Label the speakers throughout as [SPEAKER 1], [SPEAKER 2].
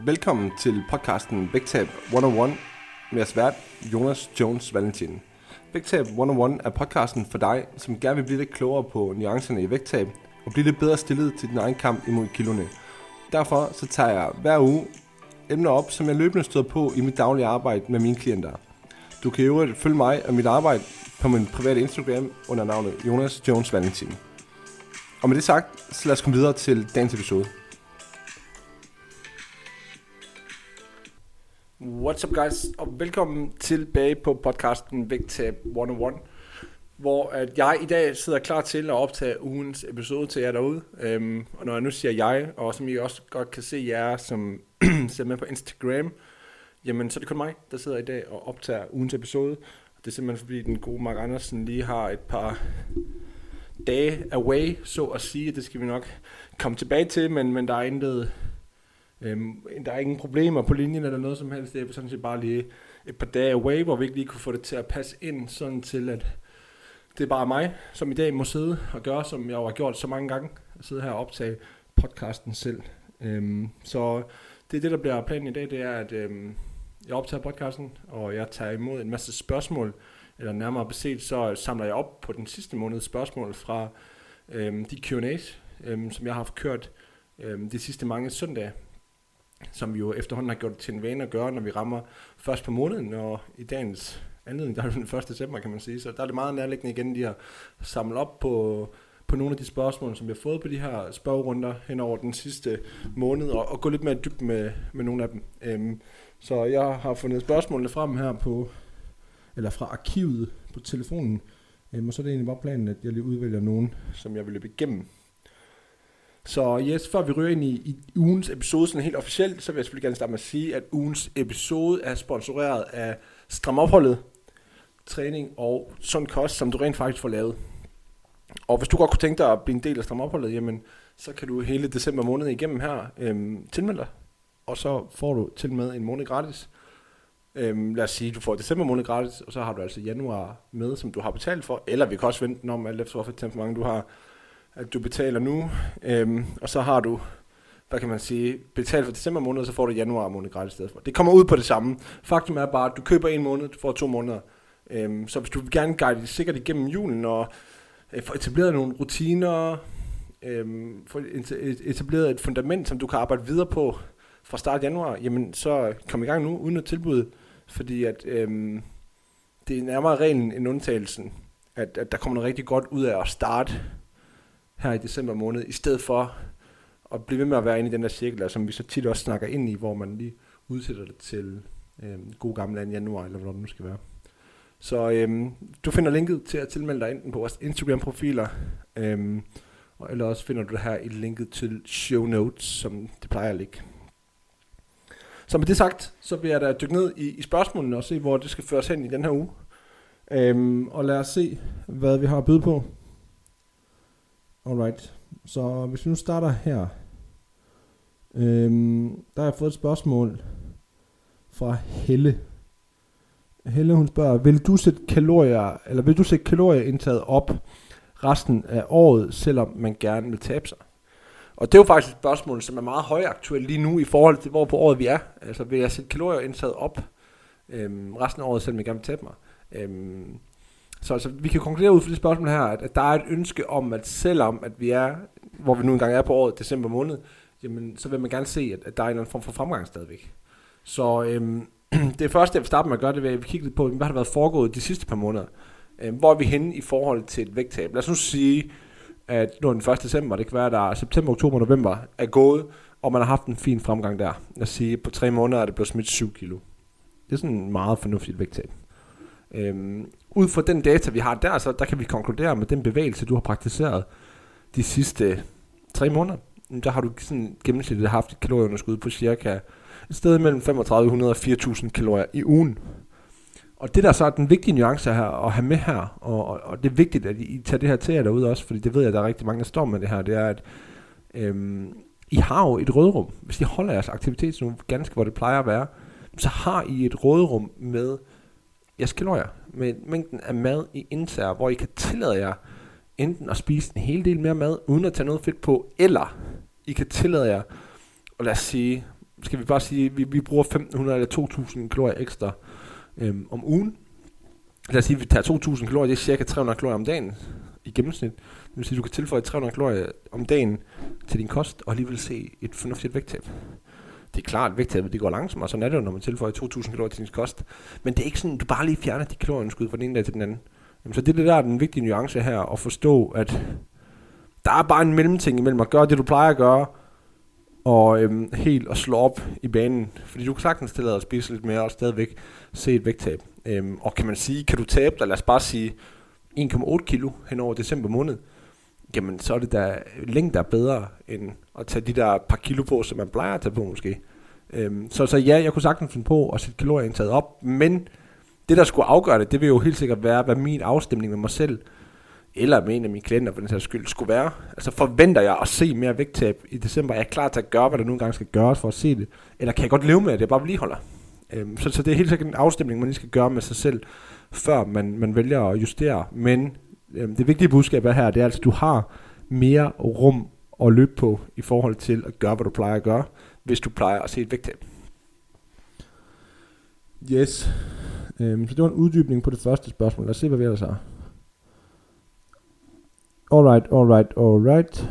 [SPEAKER 1] Velkommen til podcasten Vægtab 101 med jeres vært Jonas Jones Valentin. Vægtab 101 er podcasten for dig, som gerne vil blive lidt klogere på nuancerne i vægttab og blive lidt bedre stillet til din egen kamp imod kiloene. Derfor så tager jeg hver uge emner op, som jeg løbende støder på i mit daglige arbejde med mine klienter. Du kan jo følge mig og mit arbejde på min private Instagram under navnet Jonas Jones Valentin. Og med det sagt, så lad os komme videre til dagens episode. What's up guys, og velkommen tilbage på podcasten Vægtab 101, hvor at jeg i dag sidder klar til at optage ugens episode til jer derude. Øhm, og når jeg nu siger jeg, og som I også godt kan se jer, som ser med på Instagram, jamen så er det kun mig, der sidder i dag og optager ugens episode. Det er simpelthen fordi den gode Mark Andersen lige har et par dage away, så at sige. Det skal vi nok komme tilbage til, men, men der er intet Øhm, der er ingen problemer på linjen eller noget som helst. Det er sådan set bare lige et par dage away, hvor vi ikke lige kunne få det til at passe ind, sådan til at det er bare mig, som i dag må sidde og gøre, som jeg har gjort så mange gange, at sidde her og optage podcasten selv. Øhm, så det er det, der bliver planen i dag, det er, at øhm, jeg optager podcasten, og jeg tager imod en masse spørgsmål, eller nærmere beset, så samler jeg op på den sidste måned spørgsmål fra øhm, de Q&A's, øhm, som jeg har haft kørt øhm, de sidste mange søndage som vi jo efterhånden har gjort det til en vane at gøre, når vi rammer først på måneden, og i dagens anledning, der er det den 1. december, kan man sige. Så der er det meget nærliggende igen de har samlet op på, på nogle af de spørgsmål, som vi har fået på de her spørgerunder hen over den sidste måned, og, og gå lidt mere dybt med, med nogle af dem. Øhm, så jeg har fundet spørgsmålene frem her på, eller fra arkivet på telefonen, øhm, og så er det egentlig bare planen, at jeg lige udvælger nogen, som jeg vil løbe igennem. Så yes, før vi ryger ind i, i ugens episode sådan helt officielt, så vil jeg selvfølgelig gerne starte med at sige, at ugens episode er sponsoreret af Stramopholdet, træning og sund kost, som du rent faktisk får lavet. Og hvis du godt kunne tænke dig at blive en del af Stramopholdet, jamen, så kan du hele december måned igennem her øhm, tilmelde dig. Og så får du til med en måned gratis. Øhm, lad os sige, du får december måned gratis, og så har du altså januar med, som du har betalt for. Eller vi kan også vente om, alt efter hvor mange du har at du betaler nu, øhm, og så har du, hvad kan man sige, betalt for december måned, og så får du januar måned gratis stedet for. Det kommer ud på det samme. Faktum er bare, at du køber en måned, du får to måneder. Øhm, så hvis du vil gerne guide dig sikkert igennem julen, og øh, få etableret nogle rutiner, øhm, få etableret et fundament, som du kan arbejde videre på fra start januar, jamen så kom i gang nu, uden at tilbud, fordi at øhm, det er nærmere reglen end undtagelsen, at, at der kommer noget rigtig godt ud af at starte her i december måned, i stedet for at blive ved med at være inde i den der cirkel, som vi så tit også snakker ind i, hvor man lige udsætter det til øh, god gamle land januar, eller hvad det nu skal være. Så øh, du finder linket til at tilmelde dig enten på vores Instagram-profiler, øh, og eller også finder du det her i linket til show notes, som det plejer at ligge. Så med det sagt, så vil jeg da dykke ned i, i spørgsmålene og se, hvor det skal føres hen i den her uge. Øhm, og lad os se, hvad vi har at byde på. Alright. Så hvis vi nu starter her. Øhm, der har jeg fået et spørgsmål fra Helle. Helle hun spørger, vil du sætte kalorier, eller vil du sætte kalorieindtaget op resten af året, selvom man gerne vil tabe sig? Og det er jo faktisk et spørgsmål, som er meget højaktuelt lige nu i forhold til, hvor på året vi er. Altså vil jeg sætte kalorieindtaget op øhm, resten af året, selvom jeg gerne vil tabe mig? Øhm, så altså, vi kan konkludere ud fra det spørgsmål her, at, at der er et ønske om, at selvom at vi er, hvor vi nu engang er på året, december måned, jamen, så vil man gerne se, at, at der er en eller anden form for fremgang stadigvæk. Så øhm, det første, jeg vil starte med at gøre, det er, at vi kigger lidt på, hvad har der været foregået de sidste par måneder. Øhm, hvor er vi henne i forhold til et vægttab? Lad os nu sige, at nu er den 1. december, det kan være, at der er september, oktober, november er gået, og man har haft en fin fremgang der. Lad os sige, at på tre måneder er det blevet smidt 7 kilo. Det er sådan en meget fornuftigt vægttab. Øhm, ud fra den data, vi har der, så der kan vi konkludere med den bevægelse, du har praktiseret de sidste tre måneder. Der har du sådan gennemsnitligt haft et kalorieunderskud på cirka et sted mellem 3500 og 4000 kalorier i ugen. Og det der så er den vigtige nuance her at have med her, og, og, og det er vigtigt, at I tager det her til jer derude også, fordi det ved jeg, at der er rigtig mange, der står med det her, det er, at øhm, I har jo et rådrum. Hvis I holder jeres aktivitetsniveau ganske, hvor det plejer at være, så har I et rådrum med jeres kalorier med mængden af mad, I indtager, hvor I kan tillade jer enten at spise en hel del mere mad, uden at tage noget fedt på, eller I kan tillade jer, og lad os sige, skal vi bare sige, vi, vi bruger 1500 eller 2000 kalorier ekstra øhm, om ugen. Lad os sige, at vi tager 2000 kalorier, det er cirka 300 kalorier om dagen i gennemsnit. Det vil sige, at du kan tilføje 300 kalorier om dagen til din kost, og alligevel se et fornuftigt vægttab. Det er klart, at vægttabet det går langsomt, og sådan er det jo, når man tilføjer 2000 kalorier til din kost. Men det er ikke sådan, at du bare lige fjerner de kalorieunderskud fra den ene dag til den anden. Jamen, så det er det der den vigtige nuance her, at forstå, at der er bare en mellemting imellem at gøre det, du plejer at gøre, og øhm, helt at slå op i banen. Fordi du kan sagtens tillade at spise lidt mere og stadigvæk se et vægttab. Øhm, og kan man sige, kan du tabe dig, lad os bare sige 1,8 kilo hen over december måned, jamen så er det da er bedre, end at tage de der par kilo på, som man plejer at tage på måske. Øhm, så, så ja, jeg kunne sagtens finde på at sætte kalorieindtaget op, men det der skulle afgøre det, det vil jo helt sikkert være, hvad min afstemning med mig selv, eller med en af mine klienter for den sags skyld, skulle være. Altså forventer jeg at se mere vægttab i december? Er jeg klar til at gøre, hvad der nogle gange skal gøres for at se det? Eller kan jeg godt leve med, at jeg bare vedligeholder? Øhm, så, så det er helt sikkert en afstemning, man lige skal gøre med sig selv, før man, man vælger at justere. Men Øhm, det vigtige budskab er her, det er altså, at du har mere rum at løbe på i forhold til at gøre, hvad du plejer at gøre, hvis du plejer at se et vægttab. Yes. Øhm, så det var en uddybning på det første spørgsmål. Lad os se, hvad vi ellers har. Alright, alright, alright.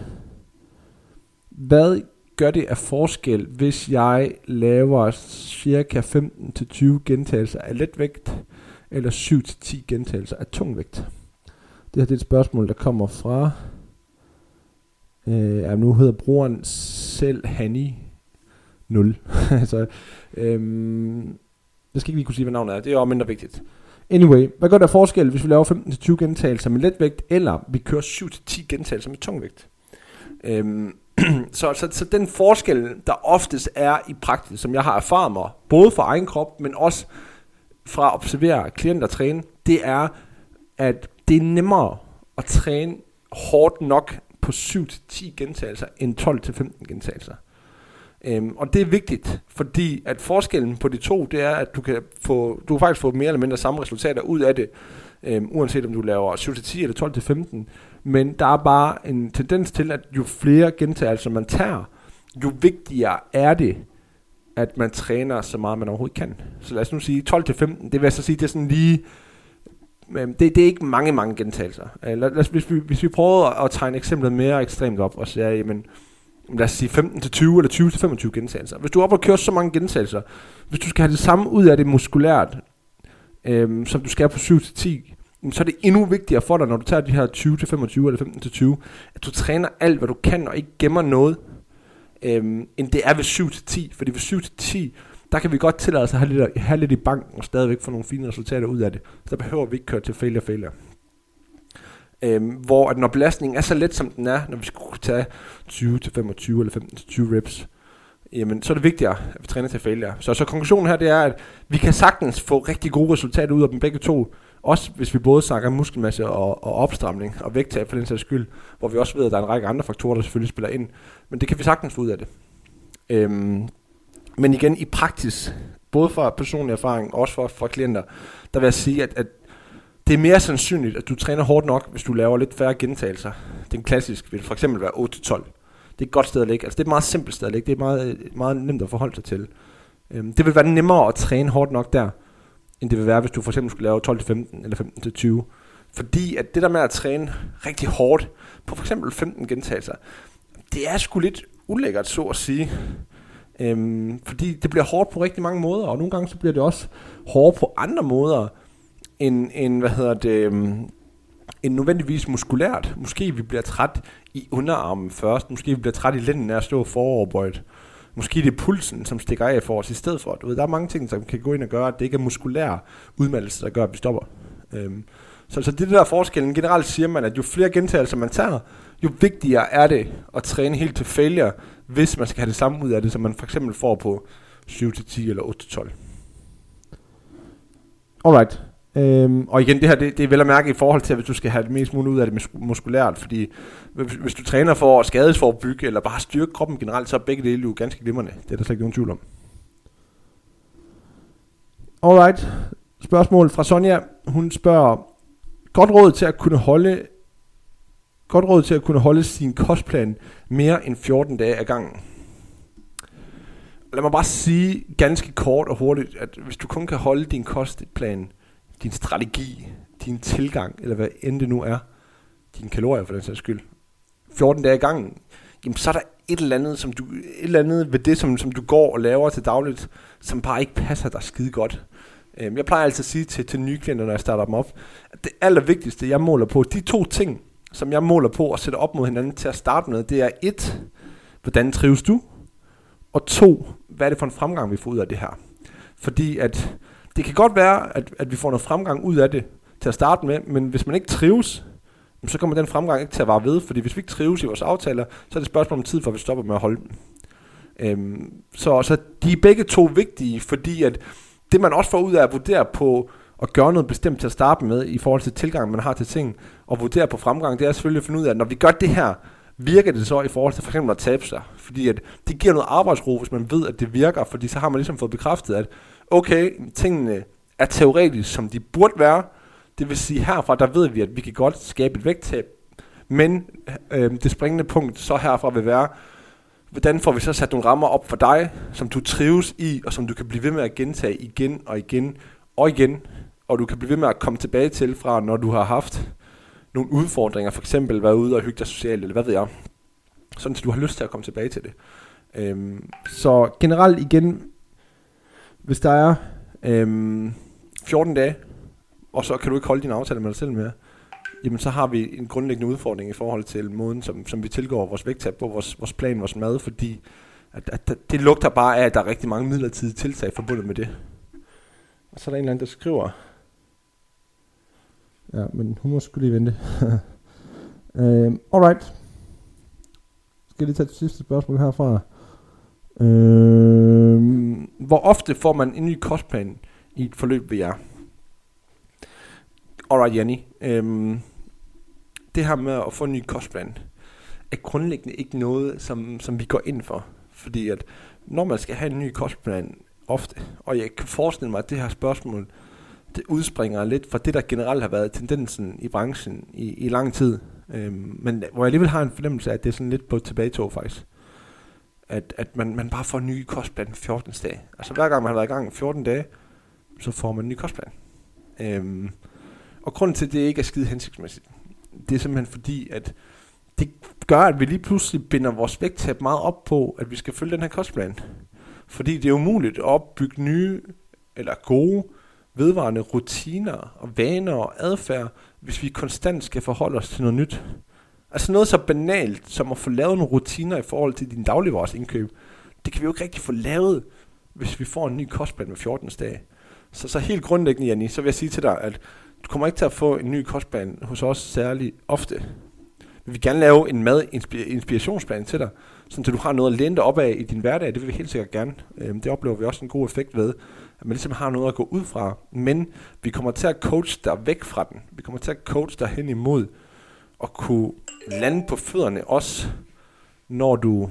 [SPEAKER 1] Hvad gør det af forskel, hvis jeg laver cirka 15-20 gentagelser af letvægt, eller 7-10 gentagelser af tungvægt? Det her det er et spørgsmål, der kommer fra, øh, ja, nu hedder brugeren selv Hanni 0. altså, øhm, jeg skal ikke lige kunne sige, hvad navnet er. Det er jo mindre vigtigt. Anyway, hvad gør der forskel, hvis vi laver 15-20 gentagelser med letvægt, eller vi kører 7-10 gentagelser med tungvægt? Øhm, så, så, så den forskel, der oftest er i praksis, som jeg har erfaret mig, både fra egen krop, men også fra at observere klienter træne, det er, at det er nemmere at træne hårdt nok på 7-10 gentagelser, end 12-15 gentagelser. Øhm, og det er vigtigt, fordi at forskellen på de to, det er, at du kan få, du kan faktisk få mere eller mindre samme resultater ud af det, øhm, uanset om du laver 7-10 eller 12-15. Men der er bare en tendens til, at jo flere gentagelser man tager, jo vigtigere er det, at man træner så meget, man overhovedet kan. Så lad os nu sige 12-15, det vil jeg så sige, det er sådan lige, Øhm, det, det er ikke mange, mange gentagelser. Øh, lad, lad os, hvis, vi, hvis vi prøver at, at tegne eksemplet mere ekstremt op, og sige, jamen, lad os sige 15 til 20 eller 20 til 25 gentagelser. Hvis du er oppe og kører så mange gentagelser, hvis du skal have det samme ud af det muskulært, øhm, som du skal på 7 til 10, så er det endnu vigtigere for dig, når du tager de her 20 til 25 eller 15 til 20, at du træner alt, hvad du kan, og ikke gemmer noget, øhm, end det er ved 7 til 10. Fordi ved 7 til 10, der kan vi godt tillade os at have lidt, have lidt i banken, og stadigvæk få nogle fine resultater ud af det. Så der behøver vi ikke køre til failure failure. Øhm, hvor at når belastningen er så let som den er, når vi skulle tage 20 til 25 eller 15 til 20 reps, jamen så er det vigtigere, at vi træner til failure. Så, så konklusionen her, det er, at vi kan sagtens få rigtig gode resultater ud af dem begge to, også hvis vi både snakker muskelmasse og, og opstramning og vægttab for den sags skyld, hvor vi også ved, at der er en række andre faktorer, der selvfølgelig spiller ind. Men det kan vi sagtens få ud af det. Øhm, men igen, i praksis, både fra personlig erfaring og også for, for klienter, der vil jeg sige, at, at det er mere sandsynligt, at du træner hårdt nok, hvis du laver lidt færre gentagelser. Den klassisk vil for eksempel være 8-12. Det er et godt sted at ligge. Altså det er et meget simpelt sted at ligge. Det er meget, meget nemt at forholde sig til. Øhm, det vil være nemmere at træne hårdt nok der, end det vil være, hvis du for eksempel skulle lave 12-15 eller 15-20. Fordi at det der med at træne rigtig hårdt på for eksempel 15 gentagelser, det er sgu lidt ulækkert, så at sige. Øhm, fordi det bliver hårdt på rigtig mange måder, og nogle gange så bliver det også hårdt på andre måder, end, end hvad hedder det, øhm, end nødvendigvis muskulært. Måske vi bliver træt i underarmen først, måske vi bliver træt i lænden af at stå foroverbøjet. Måske det er pulsen, som stikker af for os i stedet for. Du ved, der er mange ting, som kan gå ind og gøre, at det ikke er muskulær udmattelse, der gør, at vi stopper. Øhm, så, så det der forskellen. Generelt siger man, at jo flere gentagelser man tager, jo vigtigere er det at træne helt til failure, hvis man skal have det samme ud af det, som man for eksempel får på 7-10 eller 8-12. Alright. Øhm, og igen, det her, det, det er vel at mærke i forhold til, at hvis du skal have det mest muligt ud af det muskulært, fordi hvis, hvis du træner for at skadesforbygge, eller bare styrke kroppen generelt, så er begge dele jo ganske glimrende. Det er der slet ikke nogen tvivl om. Alright. Spørgsmål fra Sonja. Hun spørger, godt råd til at kunne holde godt råd til at kunne holde sin kostplan mere end 14 dage ad gangen. lad mig bare sige ganske kort og hurtigt, at hvis du kun kan holde din kostplan, din strategi, din tilgang, eller hvad end det nu er, dine kalorier for den sags skyld, 14 dage i gangen, jamen så er der et eller andet, som du, et eller andet ved det, som, som du går og laver til dagligt, som bare ikke passer dig skide godt. Øhm, jeg plejer altid at sige til, til nye klienter, når jeg starter dem op, at det allervigtigste, jeg måler på, de to ting, som jeg måler på og sætter op mod hinanden til at starte med, det er et, hvordan trives du? Og to, hvad er det for en fremgang, vi får ud af det her? Fordi at det kan godt være, at, at vi får noget fremgang ud af det til at starte med, men hvis man ikke trives, så kommer den fremgang ikke til at vare ved, fordi hvis vi ikke trives i vores aftaler, så er det et spørgsmål om tid, for at vi stopper med at holde dem. Øhm, så, så de er begge to vigtige, fordi at det man også får ud af at vurdere på at gøre noget bestemt til at starte med, i forhold til tilgang, man har til ting, og vurdere på fremgang, det er selvfølgelig at finde ud af, at når vi gør det her, virker det så i forhold til for eksempel at tabe sig? Fordi at det giver noget arbejdsro, hvis man ved, at det virker, fordi så har man ligesom fået bekræftet, at okay, tingene er teoretisk, som de burde være, det vil sige, herfra, der ved vi, at vi kan godt skabe et vægttab, men øh, det springende punkt så herfra vil være, hvordan får vi så sat nogle rammer op for dig, som du trives i, og som du kan blive ved med at gentage igen og igen og igen, og du kan blive ved med at komme tilbage til fra, når du har haft nogle udfordringer, for eksempel være ude og hygge dig socialt, eller hvad ved jeg, sådan at du har lyst til at komme tilbage til det. Øhm, så generelt igen, hvis der er øhm, 14 dage, og så kan du ikke holde din aftale med dig selv mere, jamen så har vi en grundlæggende udfordring i forhold til måden, som, som vi tilgår vores vægttab på, vores, vores plan, vores mad, fordi at, at, det lugter bare af, at der er rigtig mange midlertidige tiltag forbundet med det. Og så er der en eller anden, der skriver, ja, men hun må skulle lige vente. uh, alright. Skal jeg lige tage det sidste spørgsmål herfra. Uh, hvor ofte får man en ny kostplan i et forløb ved jer? Alright, Jenny. Øhm, det her med at få en ny kostplan, er grundlæggende ikke noget, som, som vi går ind for. Fordi at når man skal have en ny kostplan ofte, og jeg kan forestille mig, at det her spørgsmål, det udspringer lidt fra det, der generelt har været tendensen i branchen i, i lang tid. Øhm, men hvor jeg alligevel har en fornemmelse af, at det er sådan lidt på tilbagetog faktisk. At, at man, man bare får en ny kostplan 14 dage. Altså hver gang man har været i gang 14 dage, så får man en ny kostplan. Øhm, og grunden til, at det ikke er skide hensigtsmæssigt, det er simpelthen fordi, at det gør, at vi lige pludselig binder vores vægttab meget op på, at vi skal følge den her kostplan. Fordi det er umuligt at opbygge nye eller gode, vedvarende rutiner og vaner og adfærd, hvis vi konstant skal forholde os til noget nyt. Altså noget så banalt som at få lavet nogle rutiner i forhold til din dagligvarsindkøb, det kan vi jo ikke rigtig få lavet, hvis vi får en ny kostplan med 14 dage. Så, så helt grundlæggende, Janni, så vil jeg sige til dig, at du kommer ikke til at få en ny kostplan hos os særlig ofte. Vi vil gerne lave en mad inspirationsplan til dig, så du har noget at læne dig op af i din hverdag. Det vil vi helt sikkert gerne. Øhm, det oplever vi også en god effekt ved, at man ligesom har noget at gå ud fra. Men vi kommer til at coach der væk fra den. Vi kommer til at coach dig hen imod at kunne lande på fødderne også, når du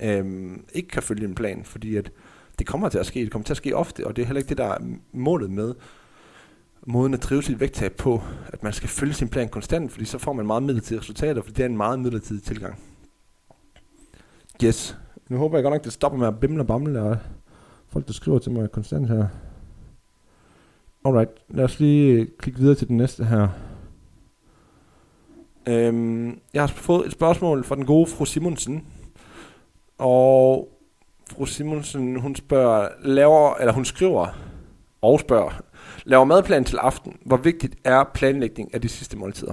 [SPEAKER 1] øhm, ikke kan følge en plan. Fordi at det kommer til at ske. Det kommer til at ske ofte, og det er heller ikke det, der er målet med måden at drive sit vægttab på, at man skal følge sin plan konstant, fordi så får man meget midlertidige resultater, fordi det er en meget midlertidig tilgang. Yes. Nu håber jeg godt nok, det stopper med at bimle og bamle, og folk, der skriver til mig konstant her. Alright, lad os lige klikke videre til den næste her. Øhm, jeg har fået et spørgsmål fra den gode fru Simonsen, og fru Simonsen, hun spørger, laver, eller hun skriver og spørger, Laver madplan til aften. Hvor vigtigt er planlægning af de sidste måltider?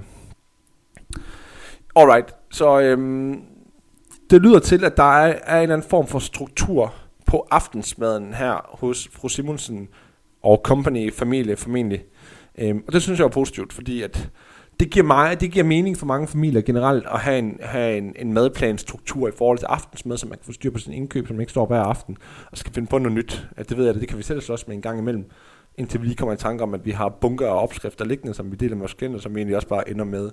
[SPEAKER 1] Alright, så øhm, det lyder til, at der er, er en eller anden form for struktur på aftensmaden her hos fru Simonsen og company, familie formentlig. Øhm, og det synes jeg er positivt, fordi at det giver, mig, det giver mening for mange familier generelt at have en, have en, en madplanstruktur i forhold til aftensmad, så man kan få styr på sin indkøb, så man ikke står hver aften og skal finde på noget nyt. At det ved jeg, det kan vi selv slås med en gang imellem indtil vi lige kommer i tanke om, at vi har bunker af opskrifter liggende, som vi deler med vores klienter, som vi egentlig også bare ender med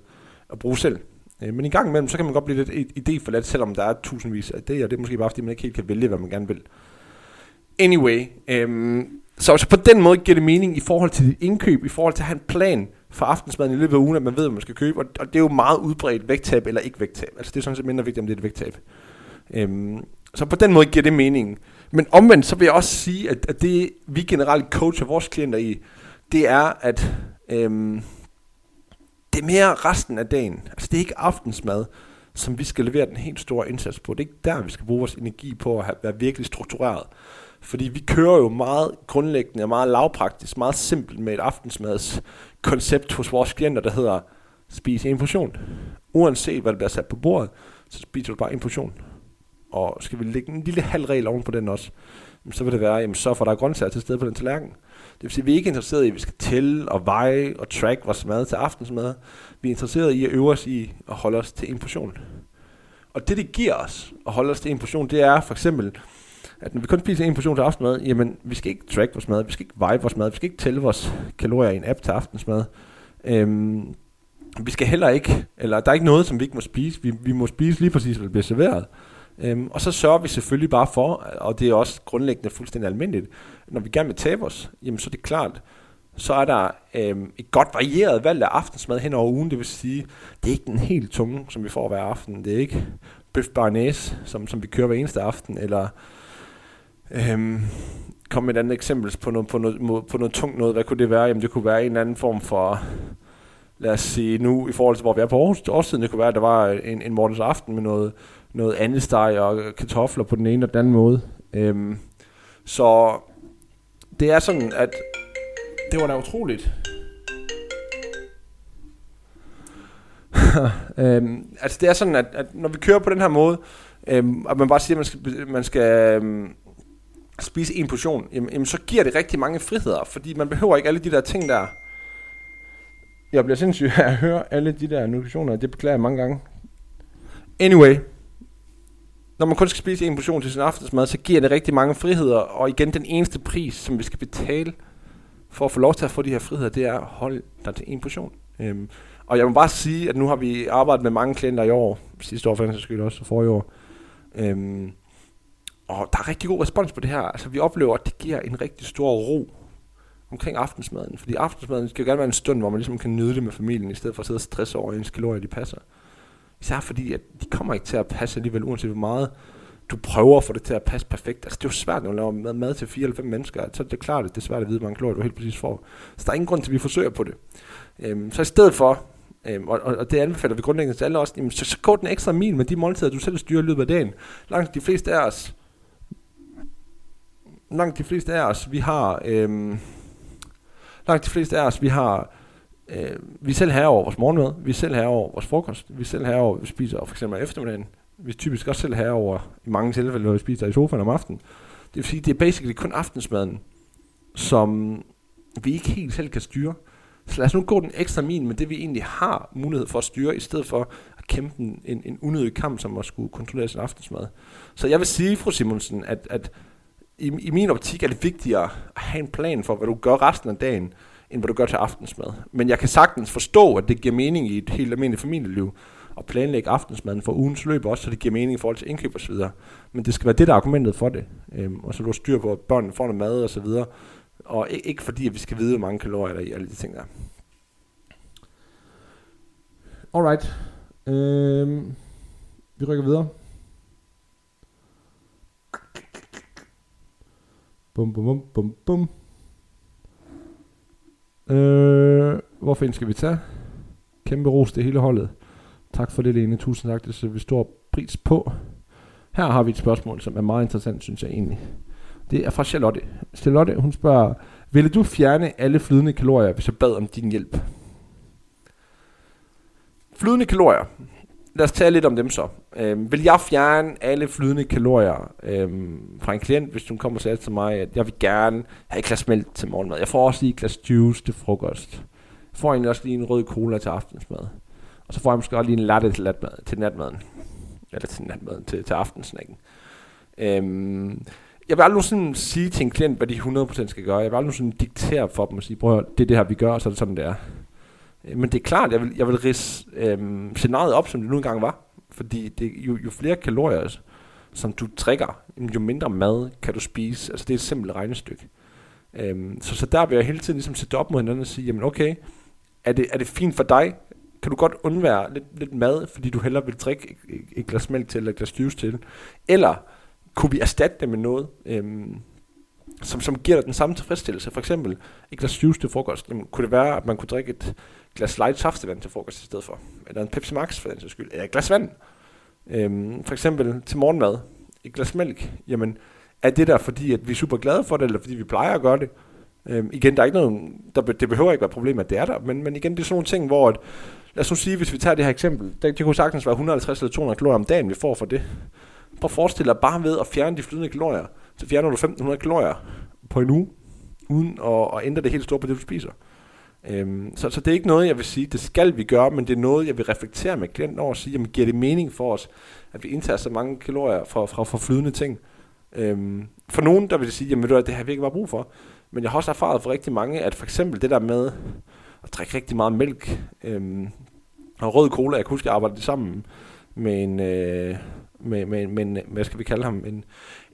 [SPEAKER 1] at bruge selv. Øh, men i gang imellem, så kan man godt blive lidt idé for selvom der er tusindvis af idéer. Det er måske bare, fordi man ikke helt kan vælge, hvad man gerne vil. Anyway, øhm, så, så på den måde giver det mening i forhold til dit indkøb, i forhold til at have en plan for aftensmaden i løbet af ugen, at man ved, hvad man skal købe. Og, og det er jo meget udbredt vægttab eller ikke vægttab. Altså det er sådan set mindre vigtigt, om det er et vægttab. Øhm, så på den måde giver det mening. Men omvendt, så vil jeg også sige, at, at det vi generelt coacher vores klienter i, det er, at øhm, det er mere resten af dagen. Altså det er ikke aftensmad, som vi skal levere den helt store indsats på. Det er ikke der, vi skal bruge vores energi på at have, være virkelig struktureret. Fordi vi kører jo meget grundlæggende og meget lavpraktisk, meget simpelt med et aftensmads koncept hos vores klienter, der hedder spis en portion. Uanset hvad der bliver sat på bordet, så spiser du bare en portion. Og skal vi lægge en lille halv regel oven på den også, så vil det være, jamen så får der grøntsager til stede på den tallerken. Det vil sige, at vi er ikke interesseret i, at vi skal tælle og veje og track vores mad til aftensmad. Vi er interesseret i at øve os i at holde os til en portion. Og det, det giver os at holde os til en portion, det er for eksempel, at når vi kun spiser en portion til aftensmad, jamen vi skal ikke track vores mad, vi skal ikke veje vores mad, vi skal ikke tælle vores kalorier i en app til aftensmad. Øhm, vi skal heller ikke, eller der er ikke noget, som vi ikke må spise. Vi, vi må spise lige præcis, hvad der bliver serveret. Øhm, og så sørger vi selvfølgelig bare for, og det er også grundlæggende fuldstændig almindeligt, når vi gerne vil tabe os, jamen så er det klart, så er der øhm, et godt varieret valg af aftensmad hen over ugen. Det vil sige, det er ikke den helt tunge, som vi får hver aften. Det er ikke bøf barnæs, som, som vi kører hver eneste aften, eller øhm, kom med et andet eksempel på noget, på, noget, på noget tungt noget. Hvad kunne det være? Jamen det kunne være en anden form for lad os sige nu, i forhold til hvor vi er på Aarhus, årstiden, det kunne være, at der var en, en morgens aften med noget, noget andet steg og kartofler på den ene og den anden måde. Øhm, så det er sådan, at det var da utroligt. øhm, altså det er sådan, at, at når vi kører på den her måde, øhm, at man bare siger, at man skal, man skal øhm, spise en portion, jamen, jamen, så giver det rigtig mange friheder, fordi man behøver ikke alle de der ting der. Jeg bliver sindssyg af at høre alle de der notifikationer, det beklager jeg mange gange. Anyway, når man kun skal spise en portion til sin aftensmad, så giver det rigtig mange friheder, og igen den eneste pris, som vi skal betale for at få lov til at få de her friheder, det er at holde dig til en portion. Øhm, og jeg må bare sige, at nu har vi arbejdet med mange klienter i år, sidste år for den skyld også, og i år. Øhm, og der er rigtig god respons på det her. Altså vi oplever, at det giver en rigtig stor ro omkring aftensmaden. Fordi aftensmaden skal jo gerne være en stund, hvor man ligesom kan nyde det med familien, i stedet for at sidde og stresse over, at ens kalorier de passer. Især fordi, at de kommer ikke til at passe alligevel, uanset hvor meget du prøver at få det til at passe perfekt. Altså, det er jo svært, når du laver mad, mad til 4 eller 5 mennesker. Så det er klart, at det er svært at vide, hvor mange kalorier du helt præcis får. Så der er ingen grund til, at vi forsøger på det. Øhm, så i stedet for, øhm, og, og, det anbefaler vi grundlæggende til alle også, jamen, så, så gå den ekstra mil med de måltider, du selv styrer i løbet af dagen. Langt de fleste af os, langt de fleste af os, vi har, Øh, langt de fleste af os, vi har Øh, vi er selv her over vores morgenmad, vi er selv her over vores frokost, vi er selv her over, vi spiser for eksempel eftermiddagen. Vi er typisk også selv her over i mange tilfælde, når vi spiser i sofaen om aftenen. Det vil sige, det er basically kun aftensmaden, som vi ikke helt selv kan styre. Så lad os nu gå den ekstra min med det, vi egentlig har mulighed for at styre, i stedet for at kæmpe en, en, en unødig kamp, som at skulle kontrollere sin aftensmad. Så jeg vil sige, fru Simonsen, at, at i, i min optik er det vigtigere at have en plan for, hvad du gør resten af dagen, end hvad du gør til aftensmad. Men jeg kan sagtens forstå, at det giver mening i et helt almindeligt familieliv at planlægge aftensmaden for ugens løb også, så det giver mening i forhold til indkøb og så videre. Men det skal være det, der er argumentet for det. Øhm, og så du har styr på, at børnene får noget mad og så videre. Og ikke fordi, at vi skal vide, hvor mange kalorier der er i alle de ting der. Alright. Øhm, vi rykker videre. Bum, bum, bum, bum, bum. Øh, hvorfor skal vi tage? Kæmpe ros til hele holdet. Tak for det, Lene. Tusind tak. Det sætter vi stor pris på. Her har vi et spørgsmål, som er meget interessant, synes jeg egentlig. Det er fra Charlotte. Charlotte, hun spørger, ville du fjerne alle flydende kalorier, hvis jeg bad om din hjælp? Flydende kalorier, lad os tale lidt om dem så. Øhm, vil jeg fjerne alle flydende kalorier øhm, fra en klient, hvis hun kommer og siger til mig, at jeg vil gerne have et glas mælk til morgenmad. Jeg får også lige et glas juice til frokost. Jeg får egentlig også lige en rød cola til aftensmad. Og så får jeg måske også lige en latte til, natmad, til natmaden. Eller til natmaden, til, til aftensnakken. Øhm, jeg vil aldrig sådan sige til en klient, hvad de 100% skal gøre. Jeg vil aldrig sådan diktere for dem og sige, prøv det er det her, vi gør, og så er det sådan, det er. Men det er klart, jeg vil, jeg vil rise øhm, scenariet op, som det nu engang var. Fordi det, jo, jo flere kalorier, som du trækker, jo mindre mad kan du spise. Altså det er et simpelt regnestykke. Øhm, så, så der vil jeg hele tiden ligesom sætte op mod hinanden og sige, jamen okay, er det, er det fint for dig? Kan du godt undvære lidt, lidt mad, fordi du hellere vil drikke et, et glas mælk til, eller et glas juice til? Eller kunne vi erstatte det med noget, øhm, som, som giver dig den samme tilfredsstillelse? For eksempel et glas juice til frokost. Jamen, kunne det være, at man kunne drikke et glas light saftevand til frokost i stedet for? Eller en Pepsi Max for den sags skyld? Eller et glas vand? Øhm, for eksempel til morgenmad. Et glas mælk. Jamen, er det der, fordi at vi er super glade for det, eller fordi vi plejer at gøre det? Øhm, igen, der er ikke noget, der, det behøver ikke være et problem, at det er der, men, men igen, det er sådan nogle ting, hvor, at, lad os nu sige, hvis vi tager det her eksempel, det, det kunne sagtens være 150 eller 200 kalorier om dagen, vi får for det. Prøv at forestille dig bare ved at fjerne de flydende kalorier, så fjerner du 1500 kalorier på en uge, uden at, at ændre det helt store på det, du spiser. Øhm, så, så det er ikke noget, jeg vil sige, det skal vi gøre, men det er noget, jeg vil reflektere med klienten over og sige, jamen giver det mening for os, at vi indtager så mange kalorier fra, fra, fra flydende ting? Øhm, for nogen, der vil sige, jamen det har vi ikke bare brug for. Men jeg har også erfaret for rigtig mange, at for eksempel det der med at drikke rigtig meget mælk, øhm, og rød cola, jeg kan huske, jeg arbejdede sammen med en, øh, med, med, med med, hvad skal vi kalde ham, en,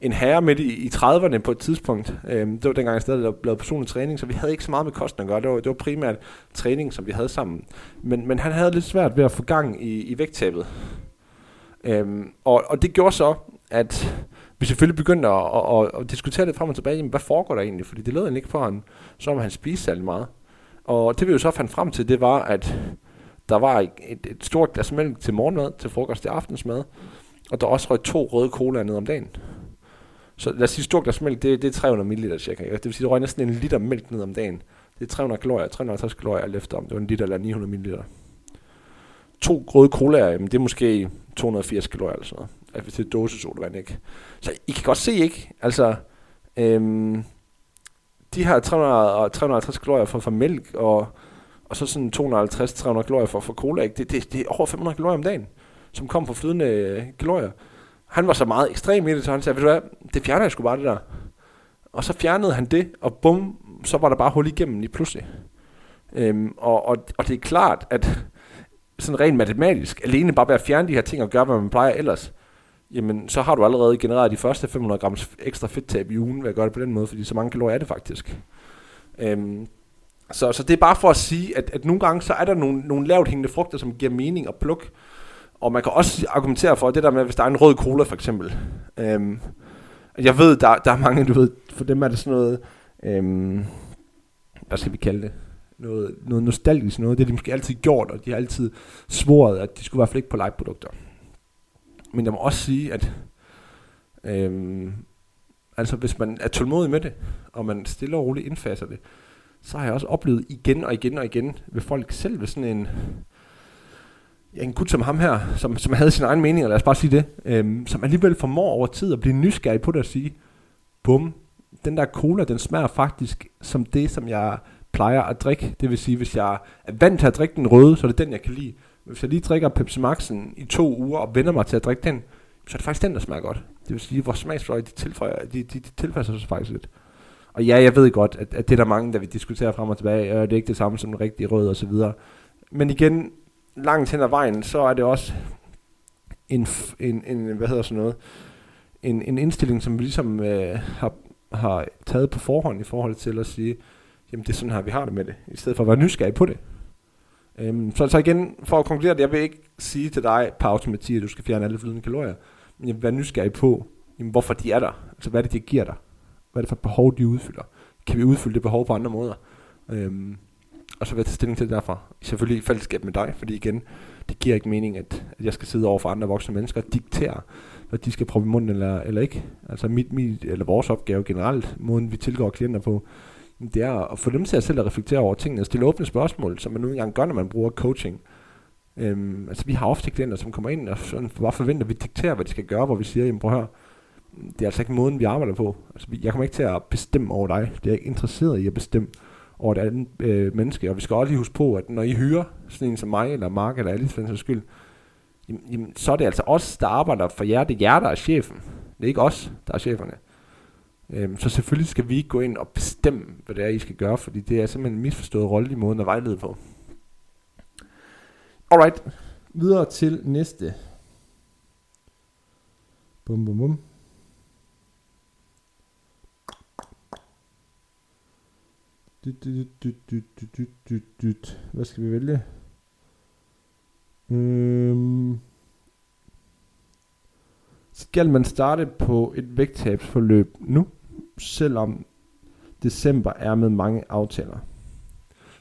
[SPEAKER 1] en herre midt i, i 30'erne på et tidspunkt. Øhm, det var dengang, jeg stadig lavede personlig træning, så vi havde ikke så meget med kosten at gøre. Det var, det var primært træning, som vi havde sammen. Men, men han havde lidt svært ved at få gang i, i vægttabet. Øhm, og, og det gjorde så, at vi selvfølgelig begyndte at, at, at, at diskutere lidt frem og tilbage, jamen, hvad foregår der egentlig? Fordi det lød ikke på ham, som han spiste særlig meget. Og det vi jo så fandt frem til, det var, at der var et, et stort glas mælk til morgenmad, til frokost, til aftensmad, og der også røg to røde cola ned om dagen. Så lad os sige, stort glas mælk, det, det er 300 ml cirka. Det vil sige, du røg næsten en liter mælk ned om dagen. Det er 300 kalorier, 350 kalorier alt efter, om det var en liter eller 900 ml. To røde colaer, jamen, det er måske 280 kalorier eller sådan noget. Altså hvis det er dåsesodavand, ikke? Så I kan godt se, ikke? Altså, øhm, de her 300 og 350 kalorier for, for mælk, og, og så sådan 250-300 kalorier for, for cola, ikke? Det, det, det er over 500 kalorier om dagen, som kommer fra flydende øh, kalorier. Han var så meget ekstrem i det, så han sagde, ved du hvad, det fjerner jeg sgu bare det der. Og så fjernede han det, og bum, så var der bare hul igennem lige pludselig. Øhm, og, og, og det er klart, at sådan rent matematisk, alene bare ved at fjerne de her ting og gøre, hvad man plejer ellers, jamen så har du allerede genereret de første 500 grams ekstra fedttab i ugen ved at gøre det på den måde, fordi så mange kalorier er det faktisk. Øhm, så, så det er bare for at sige, at, at nogle gange så er der nogle, nogle lavt hængende frugter, som giver mening at plukke. Og man kan også argumentere for det der med, hvis der er en rød cola for eksempel. Øhm, jeg ved, der, der er mange, du ved, for dem er det sådan noget, øhm, hvad skal vi kalde det? Noget, noget nostalgisk noget. Det har de måske altid gjort, og de har altid svoret, at de skulle i hvert fald ikke på light-produkter. Men jeg må også sige, at øhm, altså hvis man er tålmodig med det, og man stille og roligt indfaser det, så har jeg også oplevet igen og igen og igen ved folk selv ved sådan en, en gut som ham her, som, som havde sin egen mening, lad os bare sige det, øhm, som alligevel formår over tid at blive nysgerrig på det og sige, bum, den der cola, den smager faktisk som det, som jeg plejer at drikke. Det vil sige, hvis jeg er vant til at drikke den røde, så er det den, jeg kan lide. Hvis jeg lige drikker Pepsi Maxen i to uger og vender mig til at drikke den, så er det faktisk den, der smager godt. Det vil sige, vores smagsfløj, de, tilføjer, de, de, de tilpasser sig faktisk lidt. Og ja, jeg ved godt, at, at det er der mange, der vi diskuterer frem og tilbage, og det er ikke det samme som den rigtige rød og så videre. Men igen, langt hen ad vejen, så er det også en, en, en hvad hedder sådan noget, en, en indstilling, som vi ligesom øh, har, har taget på forhånd i forhold til at sige, jamen det er sådan her, vi har det med det, i stedet for at være nysgerrig på det. Øhm, så, så igen, for at konkludere det, jeg vil ikke sige til dig per automatik, at du skal fjerne alle flydende kalorier, men jeg vil være nysgerrig på, jamen, hvorfor de er der. Altså hvad er det, de giver dig? Hvad er det for et behov, de udfylder? Kan vi udfylde det behov på andre måder? Øhm, og så vil jeg tage stilling til det derfra. Selvfølgelig i fællesskab med dig, fordi igen, det giver ikke mening, at, at jeg skal sidde over for andre voksne mennesker og diktere, hvad de skal prøve i munden eller, eller ikke. Altså mit, mit, eller vores opgave generelt, måden vi tilgår klienter på, det er at få dem til at selv at reflektere over tingene og stille åbne spørgsmål, som man nu engang gør, når man bruger coaching. Øhm, altså vi har ofte klienter, som kommer ind og sådan bare forventer, at vi dikterer, hvad de skal gøre, hvor vi siger, jamen prøv at høre, det er altså ikke måden, vi arbejder på. Altså, jeg kommer ikke til at bestemme over dig. Det er ikke interesseret i at bestemme over et andet øh, menneske. Og vi skal også lige huske på, at når I hyrer sådan en som mig, eller Mark, eller Alice for skyld, jamen, jamen, så er det altså os, der arbejder for jer. Det er jer, der er chefen. Det er ikke os, der er cheferne. Øhm, så selvfølgelig skal vi ikke gå ind og bestemme, hvad det er, I skal gøre, fordi det er simpelthen en misforstået rolle i måden at vejlede på. Alright, videre til næste. Bum, bum, bum. Hvad skal vi vælge? Øhm Skal man starte på et vægttabsforløb nu, selvom december er med mange aftaler?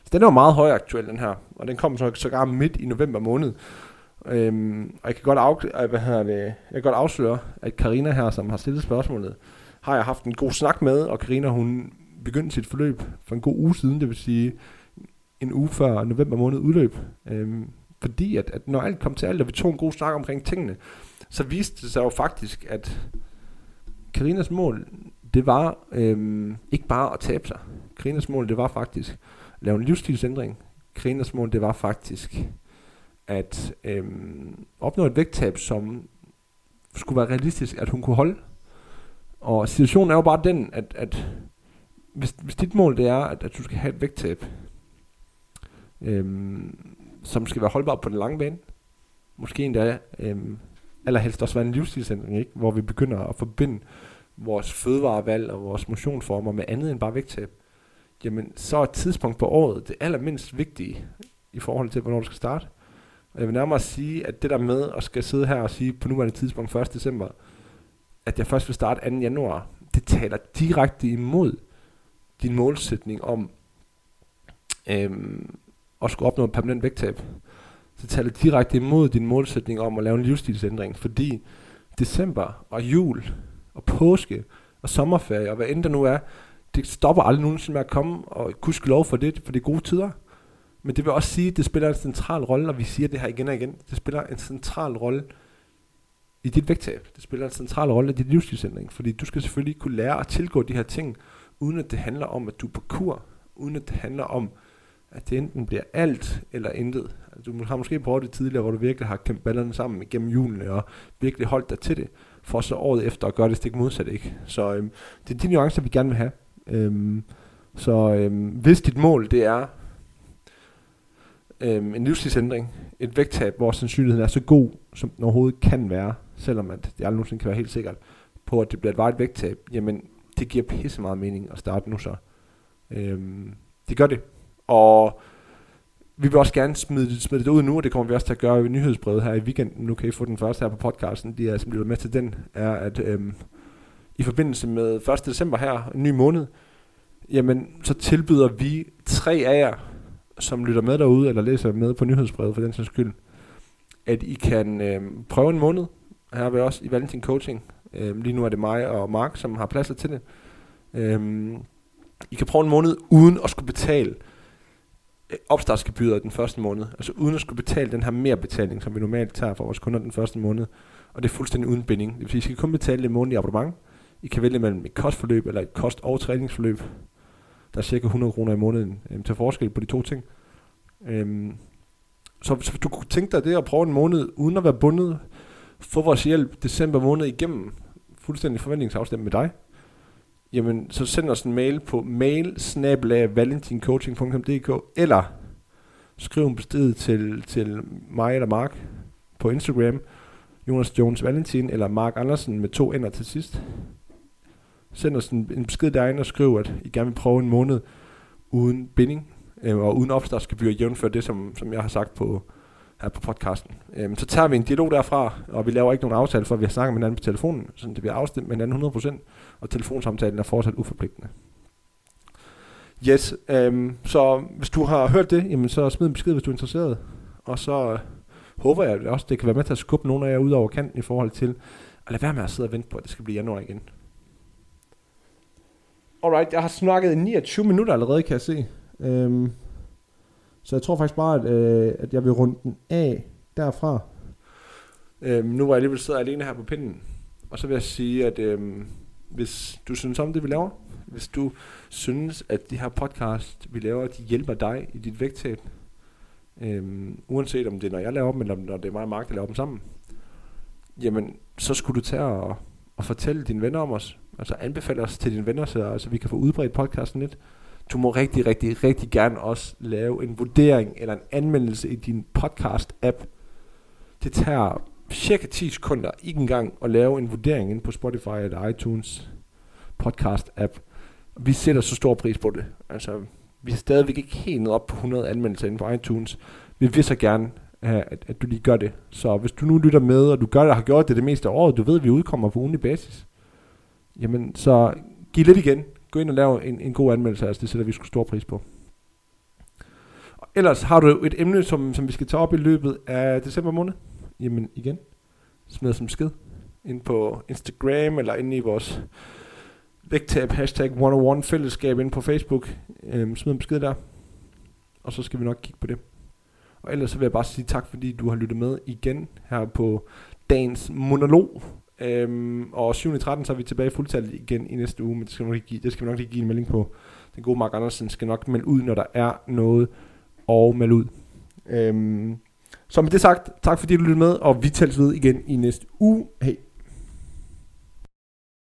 [SPEAKER 1] Så den er jo meget højaktuel, den her, og den kommer så sågar midt i november måned. Øhm, og jeg kan godt, af, hvad hedder det, jeg kan godt afsløre, at Karina her, som har stillet spørgsmålet, har jeg haft en god snak med, og Karina hun begyndte sit forløb for en god uge siden, det vil sige en uge før november måned udløb. Øhm, fordi at, at når alt kom til alt, og vi tog en god snak omkring tingene, så viste det sig jo faktisk, at Karinas mål, det var øhm, ikke bare at tabe sig. Karinas mål, det var faktisk at lave en livsstilsændring. Karinas mål, det var faktisk at øhm, opnå et vægttab, som skulle være realistisk, at hun kunne holde. Og situationen er jo bare den, at, at hvis, hvis dit mål det er, at, at du skal have et vægttab, øhm, som skal være holdbart på den lange bane, måske endda øhm, allerhelst også være en livsstilsændring, ikke? hvor vi begynder at forbinde vores fødevarevalg og vores motionsformer med andet end bare vægttab, jamen så er et tidspunkt på året det allermindst vigtige i forhold til, hvornår du skal starte. Og jeg vil nærmere sige, at det der med at skal sidde her og sige på nuværende tidspunkt 1. december, at jeg først vil starte 2. januar, det taler direkte imod din målsætning om øhm, at skulle opnå et permanent vægttab. Så taler direkte imod din målsætning om at lave en livsstilsændring, fordi december og jul og påske og sommerferie og hvad end der nu er, det stopper aldrig nogensinde med at komme, og kusk lov for det, for det er gode tider. Men det vil også sige, at det spiller en central rolle, og vi siger det her igen og igen, det spiller en central rolle i dit vægttab. Det spiller en central rolle i dit livsstilsændring, fordi du skal selvfølgelig kunne lære at tilgå de her ting, uden at det handler om, at du er på kur, uden at det handler om, at det enten bliver alt eller intet. Altså, du har måske prøvet det tidligere, hvor du virkelig har kæmpet ballerne sammen igennem julene, og virkelig holdt dig til det, for så året efter at gøre det stik modsat, ikke? Så øhm, det er de nuancer, vi gerne vil have. Øhm, så øhm, hvis dit mål, det er øhm, en livsstilsændring, et vægttab, hvor sandsynligheden er så god, som den overhovedet kan være, selvom at det aldrig nogensinde kan være helt sikkert, på at det bliver et vejt vægttab, jamen det giver pisse meget mening at starte nu så. Øhm, det gør det. Og vi vil også gerne smide, smide det ud nu, og det kommer vi også til at gøre i nyhedsbrevet her i weekenden. Nu kan I få den første her på podcasten. De er, som lytter med til den, er, at øhm, i forbindelse med 1. december her, en ny måned, jamen, så tilbyder vi tre af jer, som lytter med derude, eller læser med på nyhedsbrevet for den sags skyld, at I kan øhm, prøve en måned her ved os i Valentin Coaching. Øhm, lige nu er det mig og Mark, som har pladser til det. Øhm, I kan prøve en måned uden at skulle betale øh, opstartsgebyret den første måned. Altså uden at skulle betale den her mere betaling, som vi normalt tager for vores kunder den første måned. Og det er fuldstændig uden binding. Det vil sige, at I skal kun betale det månedlige abonnement. I kan vælge mellem et kostforløb eller et kost- og træningsforløb. Der er cirka 100 kroner i måneden øhm, til forskel på de to ting. Øhm, så hvis du kunne tænke dig det at prøve en måned uden at være bundet, få vores hjælp december måned igennem, fuldstændig forventningsafstemt med dig, jamen så send os en mail på mail eller skriv en besked til, til mig eller Mark på Instagram, Jonas Jones Valentin eller Mark Andersen med to ender til sidst. Send os en, en besked derinde og skriv, at I gerne vil prøve en måned uden binding øh, og uden opstartsgebyr jævnfør det, som, som jeg har sagt på, her på podcasten. Øhm, så tager vi en dialog derfra, og vi laver ikke nogen aftale, for vi har snakket med hinanden på telefonen, så det bliver afstemt med hinanden 100%, og telefonsamtalen er fortsat uforpligtende. Yes, øhm, så hvis du har hørt det, jamen så smid en besked, hvis du er interesseret. Og så øh, håber jeg også, det kan være med til at skubbe nogle af jer ud over kanten i forhold til at lade være med at sidde og vente på, at det skal blive januar igen. Alright, jeg har snakket i 29 minutter allerede, kan jeg se. Øhm, så jeg tror faktisk bare, at, øh, at jeg vil runde den af derfra. Øhm, nu var jeg alligevel sidder alene her på pinden. Og så vil jeg sige, at øhm, hvis du synes om det, vi laver, hvis du synes, at de her podcast, vi laver, de hjælper dig i dit vægttab, øhm, uanset om det er, når jeg laver dem, eller når det er mig og Mark, der laver dem sammen, jamen, så skulle du tage og, og fortælle dine venner om os. Altså anbefale os til dine venner, så altså, vi kan få udbredt podcasten lidt du må rigtig, rigtig, rigtig gerne også lave en vurdering eller en anmeldelse i din podcast-app. Det tager cirka 10 sekunder, ikke engang, at lave en vurdering ind på Spotify eller iTunes podcast-app. Vi sætter så stor pris på det. Altså, vi er stadigvæk ikke helt nede op på 100 anmeldelser inde på iTunes. Vi vil så gerne
[SPEAKER 2] at, at du lige gør det. Så hvis du nu lytter med, og du gør det, og har gjort det det meste af året, du ved, at vi udkommer på ugenlig basis, jamen så giv lidt igen. Gå ind og lave en, en god anmeldelse, altså det sætter vi sgu stor pris på. Og ellers har du et emne, som, som vi skal tage op i løbet af december måned. Jamen igen, smid som skid ind på Instagram, eller ind i vores vægttab hashtag 101 fællesskab ind på Facebook. Øhm, smid en besked der. Og så skal vi nok kigge på det. Og ellers så vil jeg bare sige tak, fordi du har lyttet med igen her på dagens monolog. Øhm, og 7. 13, så er vi tilbage fuldtallet igen i næste uge, men det skal, vi nok give, det skal vi nok lige give en melding på. Den gode Mark Andersen skal nok melde ud, når der er noget og melde ud. Øhm, så med det sagt, tak fordi du lyttede med, og vi tales ved igen i næste uge. Hej.